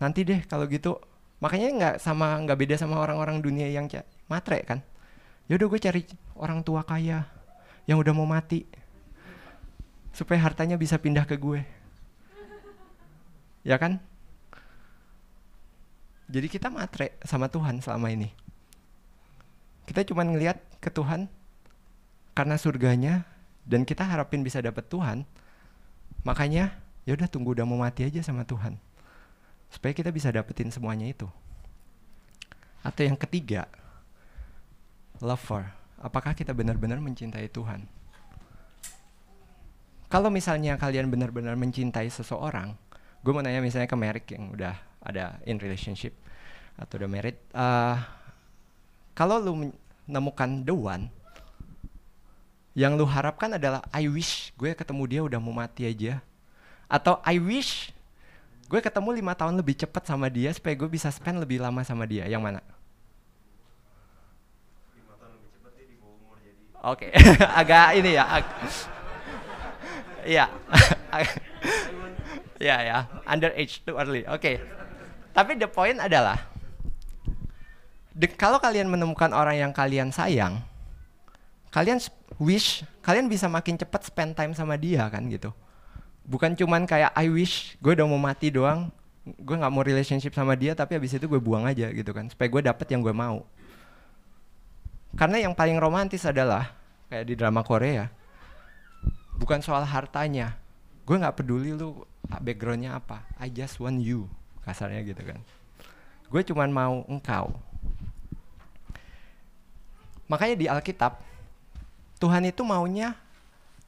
Nanti deh kalau gitu, makanya nggak sama nggak beda sama orang-orang dunia yang matre kan. Yaudah gue cari orang tua kaya yang udah mau mati supaya hartanya bisa pindah ke gue. Ya kan? Jadi kita matre sama Tuhan selama ini. Kita cuma ngelihat ke Tuhan karena surganya dan kita harapin bisa dapat Tuhan. Makanya ya udah tunggu udah mau mati aja sama Tuhan. Supaya kita bisa dapetin semuanya itu. Atau yang ketiga, lover. Apakah kita benar-benar mencintai Tuhan? Kalau misalnya kalian benar-benar mencintai seseorang, gue mau nanya misalnya ke Merrick yang udah ada in relationship atau udah married, uh, kalau lu menemukan the one, yang lu harapkan adalah I wish gue ketemu dia udah mau mati aja, atau I wish gue ketemu lima tahun lebih cepat sama dia supaya gue bisa spend lebih lama sama dia, yang mana? Oke, agak ini ya. ag- Iya. Iya ya, under age too early. Oke. Tapi the point adalah de- kalau kalian menemukan orang yang kalian sayang, kalian wish kalian bisa makin cepat spend time sama dia kan gitu. Bukan cuman kayak I wish gue udah mau mati doang, gue nggak mau relationship sama dia tapi habis itu gue buang aja gitu kan, supaya gue dapet yang gue mau. Karena yang paling romantis adalah kayak di drama Korea, bukan soal hartanya. Gue nggak peduli lu backgroundnya apa. I just want you, kasarnya gitu kan. Gue cuman mau engkau. Makanya di Alkitab Tuhan itu maunya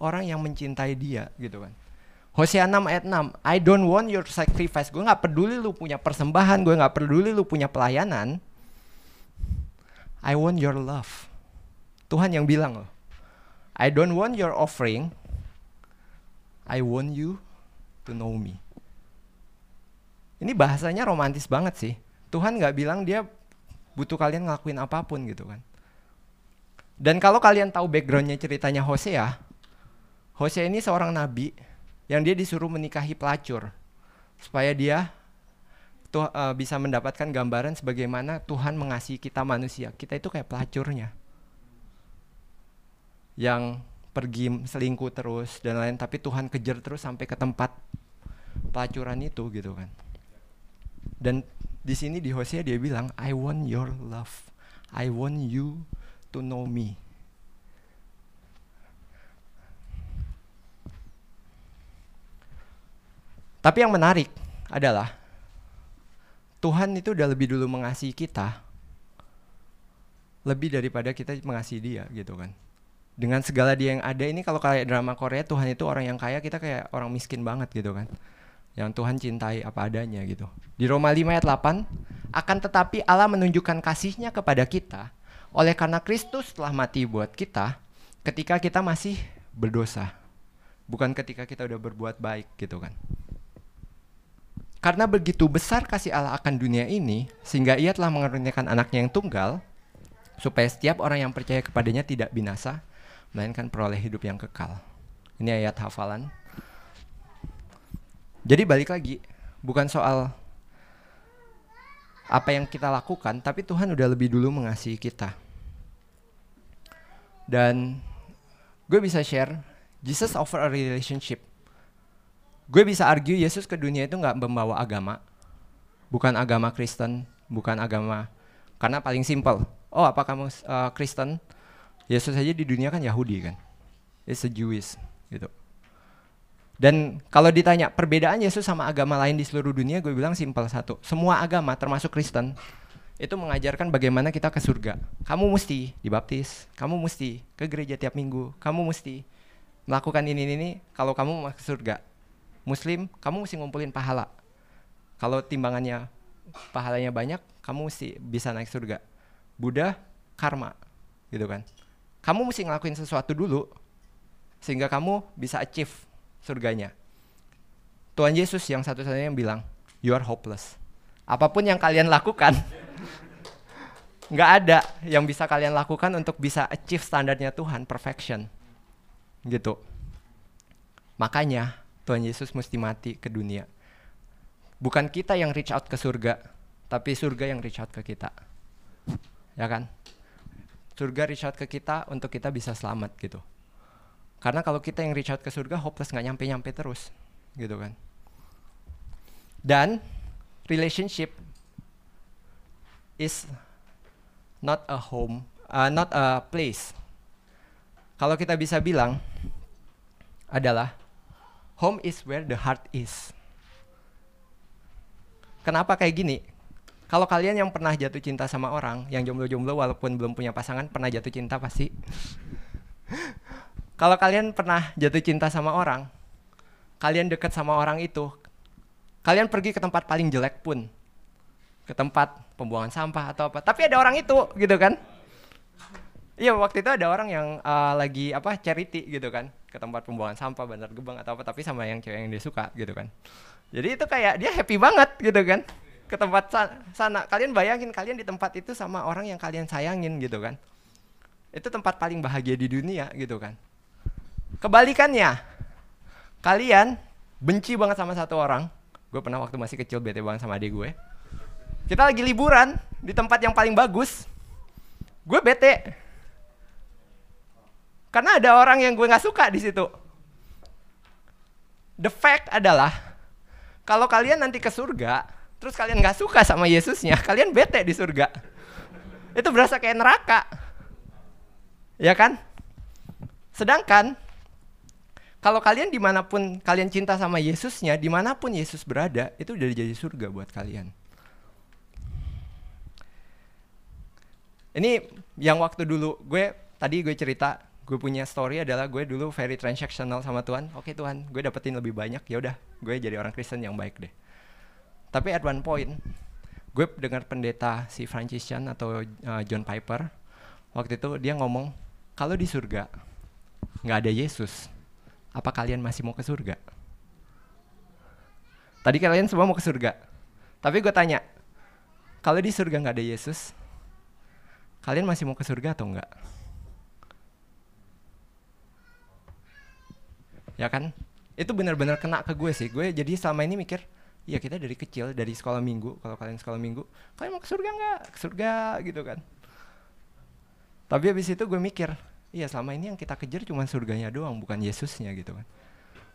orang yang mencintai dia gitu kan. Hosea 6 ayat 6, I don't want your sacrifice. Gue nggak peduli lu punya persembahan, gue nggak peduli lu punya pelayanan. I want your love. Tuhan yang bilang loh. I don't want your offering. I want you to know me. Ini bahasanya romantis banget sih. Tuhan nggak bilang dia butuh kalian ngelakuin apa pun gitu kan. Dan kalau kalian tahu backgroundnya ceritanya Hosea, Hosea ini seorang nabi yang dia disuruh menikahi pelacur supaya dia tuh eh, bisa mendapatkan gambaran sebagaimana Tuhan mengasihi kita manusia. Kita itu kayak pelacurnya yang pergi selingkuh terus dan lain tapi Tuhan kejar terus sampai ke tempat pelacuran itu gitu kan dan di sini di Hosea dia bilang, I want your love. I want you to know me. Tapi yang menarik adalah Tuhan itu udah lebih dulu mengasihi kita lebih daripada kita mengasihi dia gitu kan. Dengan segala dia yang ada ini kalau kayak drama Korea Tuhan itu orang yang kaya kita kayak orang miskin banget gitu kan. Yang Tuhan cintai apa adanya gitu. Di Roma 5 ayat 8 akan tetapi Allah menunjukkan kasihnya kepada kita oleh karena Kristus telah mati buat kita ketika kita masih berdosa. Bukan ketika kita udah berbuat baik gitu kan. Karena begitu besar kasih Allah akan dunia ini, sehingga ia telah mengaruniakan anaknya yang tunggal, supaya setiap orang yang percaya kepadanya tidak binasa, melainkan peroleh hidup yang kekal. Ini ayat hafalan. Jadi balik lagi, bukan soal apa yang kita lakukan, tapi Tuhan udah lebih dulu mengasihi kita. Dan gue bisa share, Jesus offer a relationship gue bisa argue Yesus ke dunia itu nggak membawa agama, bukan agama Kristen, bukan agama karena paling simpel. Oh apa kamu uh, Kristen? Yesus saja di dunia kan Yahudi kan, it's a Jewish gitu. Dan kalau ditanya perbedaan Yesus sama agama lain di seluruh dunia, gue bilang simpel satu. Semua agama termasuk Kristen itu mengajarkan bagaimana kita ke surga. Kamu mesti dibaptis, kamu mesti ke gereja tiap minggu, kamu mesti melakukan ini ini, ini kalau kamu mau ke surga. Muslim, kamu mesti ngumpulin pahala. Kalau timbangannya pahalanya banyak, kamu mesti bisa naik surga. Buddha, karma, gitu kan. Kamu mesti ngelakuin sesuatu dulu, sehingga kamu bisa achieve surganya. Tuhan Yesus yang satu-satunya yang bilang, you are hopeless. Apa pun yang kalian lakukan, nggak ada yang bisa kalian lakukan untuk bisa achieve standarnya Tuhan, perfection. Gitu. Makanya Tuhan Yesus mesti mati ke dunia. Bukan kita yang reach out ke surga, tapi surga yang reach out ke kita. Ya kan? Surga reach out ke kita untuk kita bisa selamat gitu. Karena kalau kita yang reach out ke surga, hopeless nggak nyampe-nyampe terus, gitu kan? Dan relationship is not a home, uh, not a place. Kalau kita bisa bilang adalah Home is where the heart is. Kenapa kayak gini? Kalau kalian yang pernah jatuh cinta sama orang, yang jomblo-jomblo walaupun belum punya pasangan, pernah jatuh cinta pasti. Kalau kalian pernah jatuh cinta sama orang, kalian dekat sama orang itu, kalian pergi ke tempat paling jelek pun, ke tempat pembuangan sampah atau apa, tapi ada orang itu, gitu kan? Iya waktu itu ada orang yang uh, lagi apa charity gitu kan ke tempat pembuangan sampah Bandar Gebang atau apa tapi sama yang cewek yang dia suka gitu kan. Jadi itu kayak dia happy banget gitu kan ke tempat sana. Kalian bayangin kalian di tempat itu sama orang yang kalian sayangin gitu kan. Itu tempat paling bahagia di dunia gitu kan. Kebalikannya, kalian benci banget sama satu orang. Gue pernah waktu masih kecil bete banget sama adik gue. Kita lagi liburan di tempat yang paling bagus. Gue bete, karena ada orang yang gue nggak suka di situ. The fact adalah kalau kalian nanti ke surga, terus kalian nggak suka sama Yesusnya, kalian bete di surga. Itu berasa kayak neraka. Ya kan? Sedangkan kalau kalian di mana pun kalian cinta sama Yesusnya, di mana pun Yesus berada, itu udah jadi surga buat kalian. Ini yang waktu dulu gue tadi gue cerita gue punya story adalah gue dulu very transactional sama Tuhan. Oke Tuhan, gue dapetin lebih banyak. Ya udah, gue jadi orang Kristen yang baik deh. Tapi at one point, gue dengar pendeta si Francis Chan atau uh, John Piper waktu itu dia ngomong kalau di surga nggak ada Yesus, apa kalian masih mau ke surga? Tadi kalian semua mau ke surga, tapi gue tanya, kalau di surga nggak ada Yesus, kalian masih mau ke surga atau enggak? ya kan itu benar-benar kena ke gue sih gue jadi selama ini mikir ya kita dari kecil dari sekolah minggu kalau kalian sekolah minggu kalian mau ke surga nggak? Ke surga gitu kan. Tapi habis itu gue mikir iya selama ini yang kita kejar cuma surganya doang bukan Yesusnya gitu kan.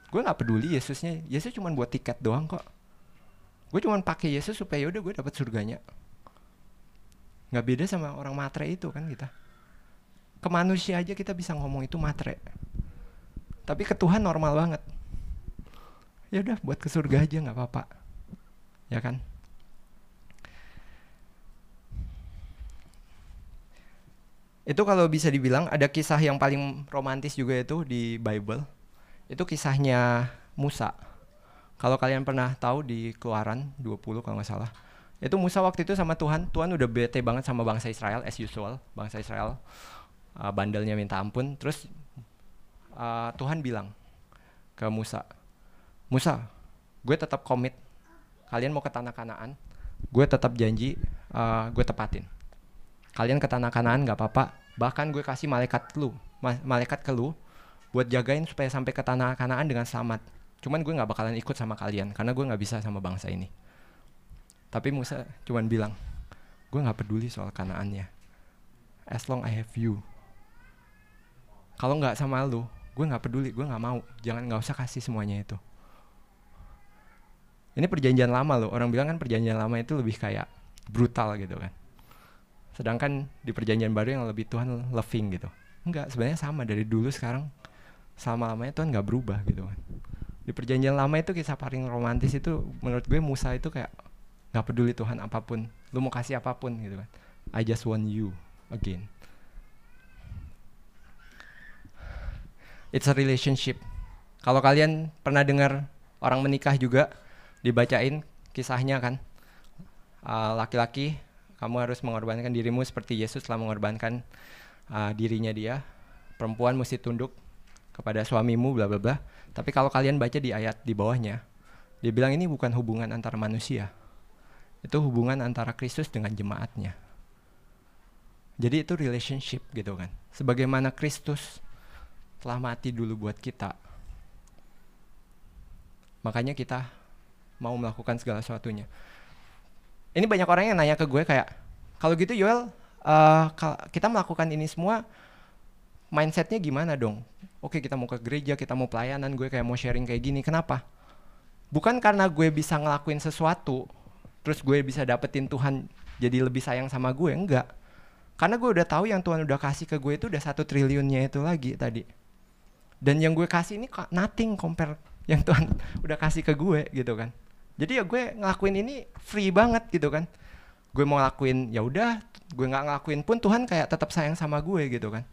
Gue nggak peduli Yesusnya Yesus cuma buat tiket doang kok. Gue cuma pakai Yesus supaya udah gue dapat surganya. Nggak beda sama orang matre itu kan kita. Ke manusia aja kita bisa ngomong itu matre. Tapi ke Tuhan normal banget. Ya udah buat ke surga aja nggak apa-apa ya kan? Itu kalau bisa dibilang ada kisah yang paling romantis juga itu di Bible. Itu kisahnya Musa. Kalau kalian pernah tahu di Keluaran 20 kalau nggak salah. Itu Musa waktu itu sama Tuhan. Tuhan udah bete banget sama bangsa Israel as usual. Bangsa Israel uh, bandelnya minta ampun. Terus uh, Tuhan bilang ke Musa Musa gue tetap komit kalian mau ke tanah Kanaan? Gue tetap janji uh, gue tepatin. Kalian ke tanah kanaan nggak apa-apa. Bahkan gue kasih malaikat lu ma malaikat ke lu buat jagain supaya sampai ke tanah kanaan dengan selamat. Cuman gue nggak bakalan ikut sama kalian karena gue nggak bisa sama bangsa ini. Tapi Musa cuman bilang gue nggak peduli soal kanaannya. As long I have you. Kalau nggak sama lu gue nggak peduli gue nggak mau. Jangan nggak usah kasih semuanya itu ini perjanjian lama loh. Orang bilang kan perjanjian lama itu lebih kayak brutal gitu kan. Sedangkan di perjanjian baru yang lebih Tuhan loving gitu. Enggak sebenarnya sama dari dulu sekarang. Sama lamanya Tuhan nggak berubah gitu kan. Di perjanjian lama itu kisah paling romantis itu menurut gue Musa itu kayak nggak peduli Tuhan apa pun. Lu mau kasih apa pun gitu kan. I just want you again. It's a relationship. Kalau kalian pernah dengar orang menikah juga dibacain kisahnya kan laki-laki uh, kamu harus mengorbankan dirimu seperti Yesus telah mengorbankan uh, dirinya dia. Perempuan mesti tunduk kepada suamimu bla bla bla. Tapi kalau kalian baca di ayat di bawahnya, dia bilang ini bukan hubungan antara manusia. Itu hubungan antara Kristus dengan jemaatnya. Jadi itu relationship gitu kan. Sebagaimana Kristus telah mati dulu buat kita. Makanya kita mau melakukan segala sesuatunya. Ini banyak orang yang nanya ke gue kayak kalau gitu Yoel uh, kita melakukan ini semua mindsetnya gimana dong? Oke kita mau ke gereja kita mau pelayanan gue kayak mau sharing kayak gini kenapa? Bukan karena gue bisa ngelakuin sesuatu terus gue bisa dapetin Tuhan jadi lebih sayang sama gue enggak. Karena gue udah tahu yang Tuhan udah kasih ke gue itu udah satu triliunnya itu lagi tadi. Dan yang gue kasih ini nothing compare yang Tuhan udah kasih ke gue gitu kan jadi ya gue ngelakuin ini free banget gitu kan. Gue mau ngelakuin ya udah gue nggak ngelakuin pun Tuhan kayak tetap sayang sama gue gitu kan.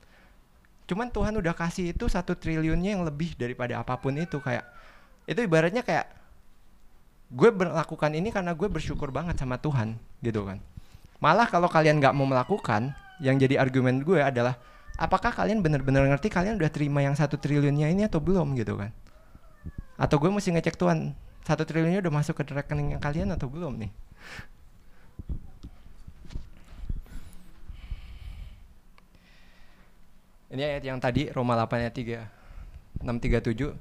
Cuman Tuhan udah kasih itu satu triliunnya yang lebih daripada apa pun itu kayak itu ibaratnya kayak gue melakukan ini karena gue bersyukur banget sama Tuhan gitu kan. Malah kalau kalian nggak mau melakukan yang jadi argumen gue adalah apakah kalian benar-benar ngerti kalian udah terima yang satu triliunnya ini atau belum gitu kan? Atau gue mesti ngecek Tuhan satu triliunnya udah masuk ke rekening kalian atau belum nih? Ini ayat yang tadi Roma 8 ayat 3 637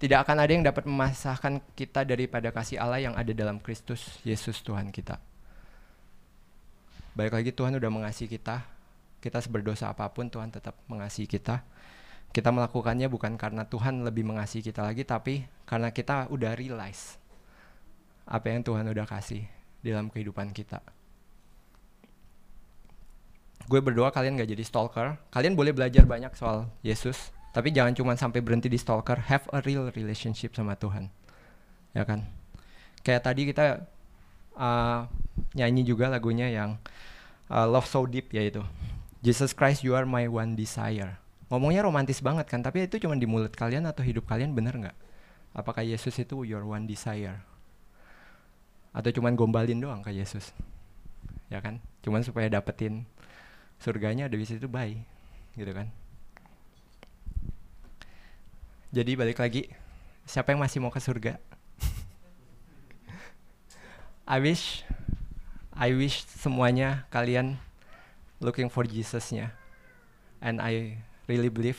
tidak akan ada yang dapat memasahkan kita daripada kasih Allah yang ada dalam Kristus Yesus Tuhan kita. Baik lagi Tuhan udah mengasihi kita. Kita seberdosa apa pun Tuhan tetap mengasihi kita kita melakukannya bukan karena Tuhan lebih mengasihi kita lagi, tapi karena kita udah realize apa yang Tuhan udah kasih dalam kehidupan kita. Gue berdoa kalian gak jadi stalker. Kalian boleh belajar banyak soal Yesus, tapi jangan cuma sampai berhenti di stalker. Have a real relationship sama Tuhan, ya kan? Kayak tadi kita uh, nyanyi juga lagunya yang uh, Love So Deep yaitu Jesus Christ, you are my one desire ngomongnya romantis banget kan tapi itu cuma di mulut kalian atau hidup kalian bener nggak? Apakah Yesus itu your one desire? Atau cuman gombalin doang ke Yesus? Ya kan? Cuman supaya dapetin surganya ada situ bye gitu kan? Jadi balik lagi siapa yang masih mau ke surga? I wish I wish semuanya kalian looking for Jesusnya. And I really believe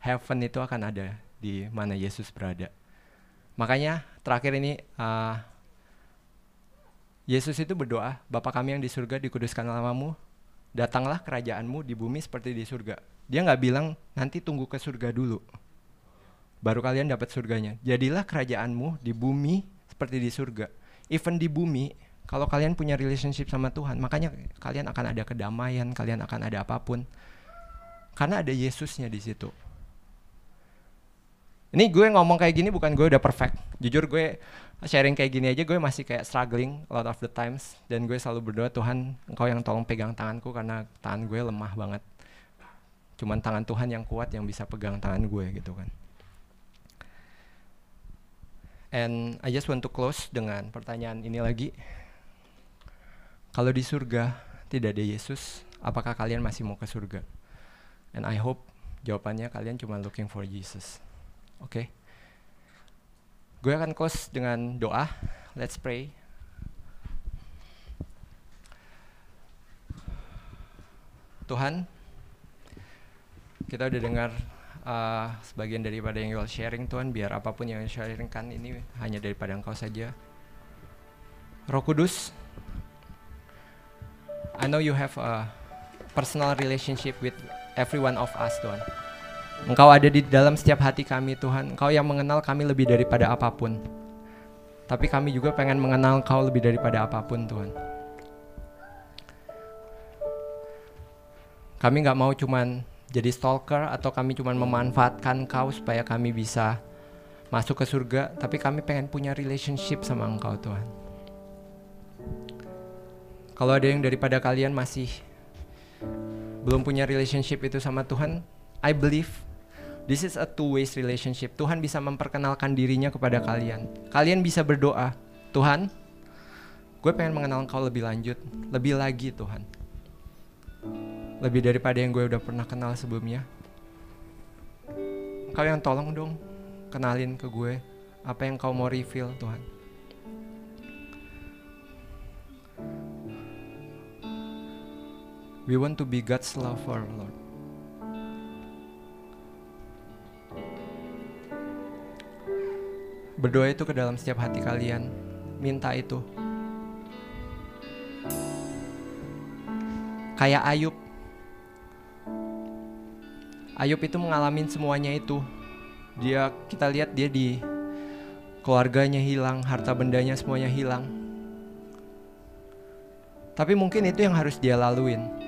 heaven itu akan ada di mana Yesus berada. Makanya terakhir ini uh, Yesus itu berdoa, Bapa kami yang di surga dikuduskan namamu, datanglah kerajaanmu di bumi seperti di surga. Dia nggak bilang nanti tunggu ke surga dulu, baru kalian dapat surganya. Jadilah kerajaanmu di bumi seperti di surga. even di bumi kalau kalian punya relationship sama Tuhan, makanya kalian akan ada kedamaian, kalian akan ada apa pun. Karena ada Yesusnya di situ. Ini gue ngomong kayak gini bukan gue udah perfect. Jujur gue sharing kayak gini aja gue masih kayak struggling a lot of the times dan gue selalu berdoa Tuhan engkau yang tolong pegang tanganku karena tangan gue lemah banget. Cuman tangan Tuhan yang kuat yang bisa pegang tangan gue gitu kan. And I just want to close dengan pertanyaan ini lagi. Kalau di surga tidak ada Yesus, apakah kalian masih mau ke surga? And I hope jawabannya kalian cuma looking for Jesus. Oke. Okay? Gue akan close dengan doa. Let's pray. Tuhan, kita udah dengar uh, sebagian daripada yang you'll sharing Tuhan, biar apa pun yang sharingkan ini hanya daripada Engkau saja. Roh Kudus, I know you have a personal relationship with every one of us, Tuhan. Engkau ada di dalam setiap hati kami, Tuhan. Engkau yang mengenal kami lebih daripada apa pun. Tapi kami juga pengen mengenal Engkau lebih daripada apa pun, Tuhan. Kami nggak mau cuman jadi stalker atau kami cuman memanfaatkan Engkau supaya kami bisa masuk ke surga, tapi kami pengen punya relationship sama Engkau, Tuhan. Kalau ada yang daripada kalian masih belum punya relationship itu sama Tuhan, I believe this is a two ways relationship. Tuhan bisa memperkenalkan dirinya kepada kalian. Kalian bisa berdoa, Tuhan, gue pengen mengenal Engkau lebih lanjut, lebih lagi Tuhan. Lebih daripada yang gue udah pernah kenal sebelumnya. Kau yang tolong dong, kenalin ke gue apa yang kau mau reveal Tuhan. We want to be God's lover, Lord. Berdoa itu ke dalam setiap hati kalian. Minta itu. Kayak Ayub. Ayub itu mengalami semuanya itu. Dia kita lihat dia di keluarganya hilang, harta bendanya semuanya hilang. Tapi mungkin itu yang harus dia laluin.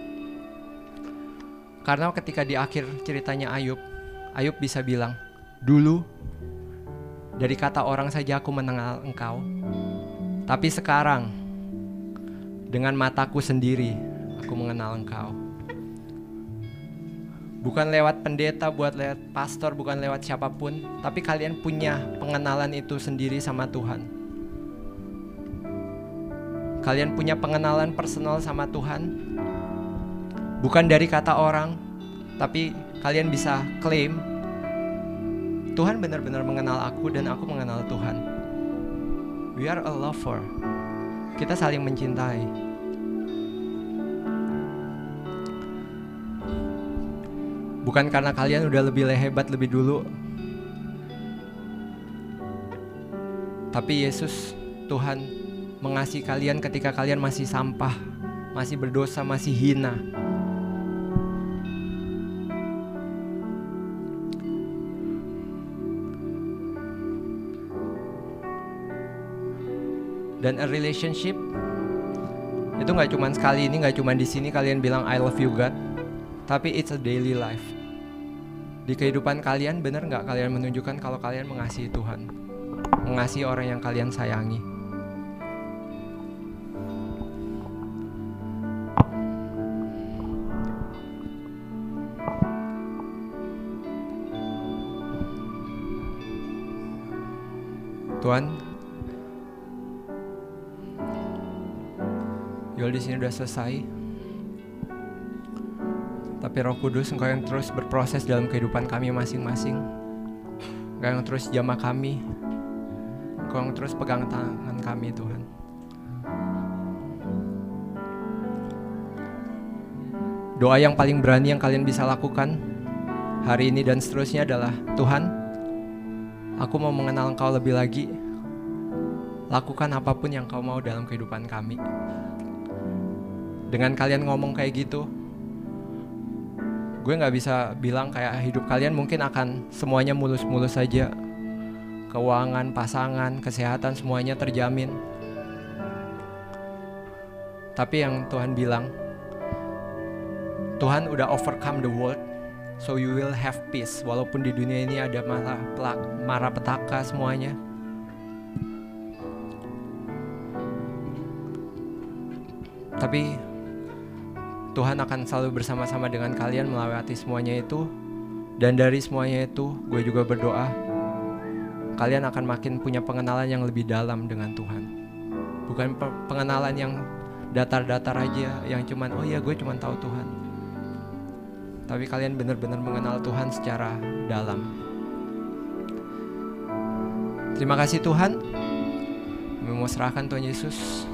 Karena ketika di akhir ceritanya Ayub, Ayub bisa bilang, dulu dari kata orang saja aku mengenal engkau. Tapi sekarang dengan mataku sendiri aku mengenal engkau. Bukan lewat pendeta, buat lewat pastor, bukan lewat siapa pun, tapi kalian punya pengenalan itu sendiri sama Tuhan. Kalian punya pengenalan personal sama Tuhan, bukan dari kata orang, tapi kalian bisa klaim Tuhan benar-benar mengenal aku dan aku mengenal Tuhan. We are a lover. Kita saling mencintai. Bukan karena kalian udah lebih hebat lebih dulu. Tapi Yesus Tuhan mengasihi kalian ketika kalian masih sampah, masih berdosa, masih hina. Dan a relationship. Itu nggak cuma sekali ini nggak cuma di sini kalian bilang I love you God. Tapi it's a daily life. Di kehidupan kalian benar nggak kalian menunjukkan kalau kalian mengasihi Tuhan? Mengasihi orang yang kalian sayangi? Tuhan Yul di sini udah selesai. Tapi Roh Kudus Engkau yang terus berproses dalam kehidupan kami masing-masing. Engkau yang terus jamah kami. Engkau yang terus pegang tangan kami Tuhan. Doa yang paling berani yang kalian bisa lakukan hari ini dan seterusnya adalah Tuhan, aku mau mengenal Engkau lebih lagi. Lakukan apa pun yang Kau mau dalam kehidupan kami dengan kalian ngomong kayak gitu gue nggak bisa bilang kayak hidup kalian mungkin akan semuanya mulus-mulus saja keuangan pasangan kesehatan semuanya terjamin Tapi yang Tuhan bilang, Tuhan udah overcome the world, so you will have peace. Walaupun di dunia ini ada marah, marah petaka semuanya. Tapi Tuhan akan selalu bersama-sama dengan kalian melewati semuanya itu. Dan dari semuanya itu, gue juga berdoa, kalian akan makin punya pengenalan yang lebih dalam dengan Tuhan. Bukan pengenalan yang datar-datar aja, yang cuman, oh ya gue cuman tahu Tuhan. Tapi kalian benar-benar mengenal Tuhan secara dalam. Terima kasih Tuhan. Serahkan Tuhan Yesus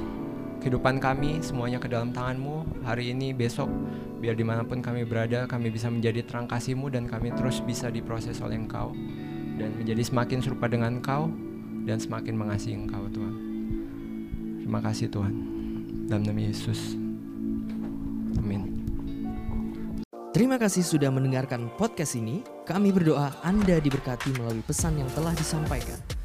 kehidupan kami semuanya ke dalam tanganmu. Hari ini besok biar di mana pun kami berada kami bisa menjadi terang kasihmu dan kami terus bisa diproses oleh engkau. Dan menjadi semakin serupa dengan engkau dan semakin mengasihi engkau Tuhan. Terima kasih Tuhan. Dalam nama Yesus. Amin. Terima kasih sudah mendengarkan podcast ini. Kami berdoa Anda diberkati melalui pesan yang telah disampaikan.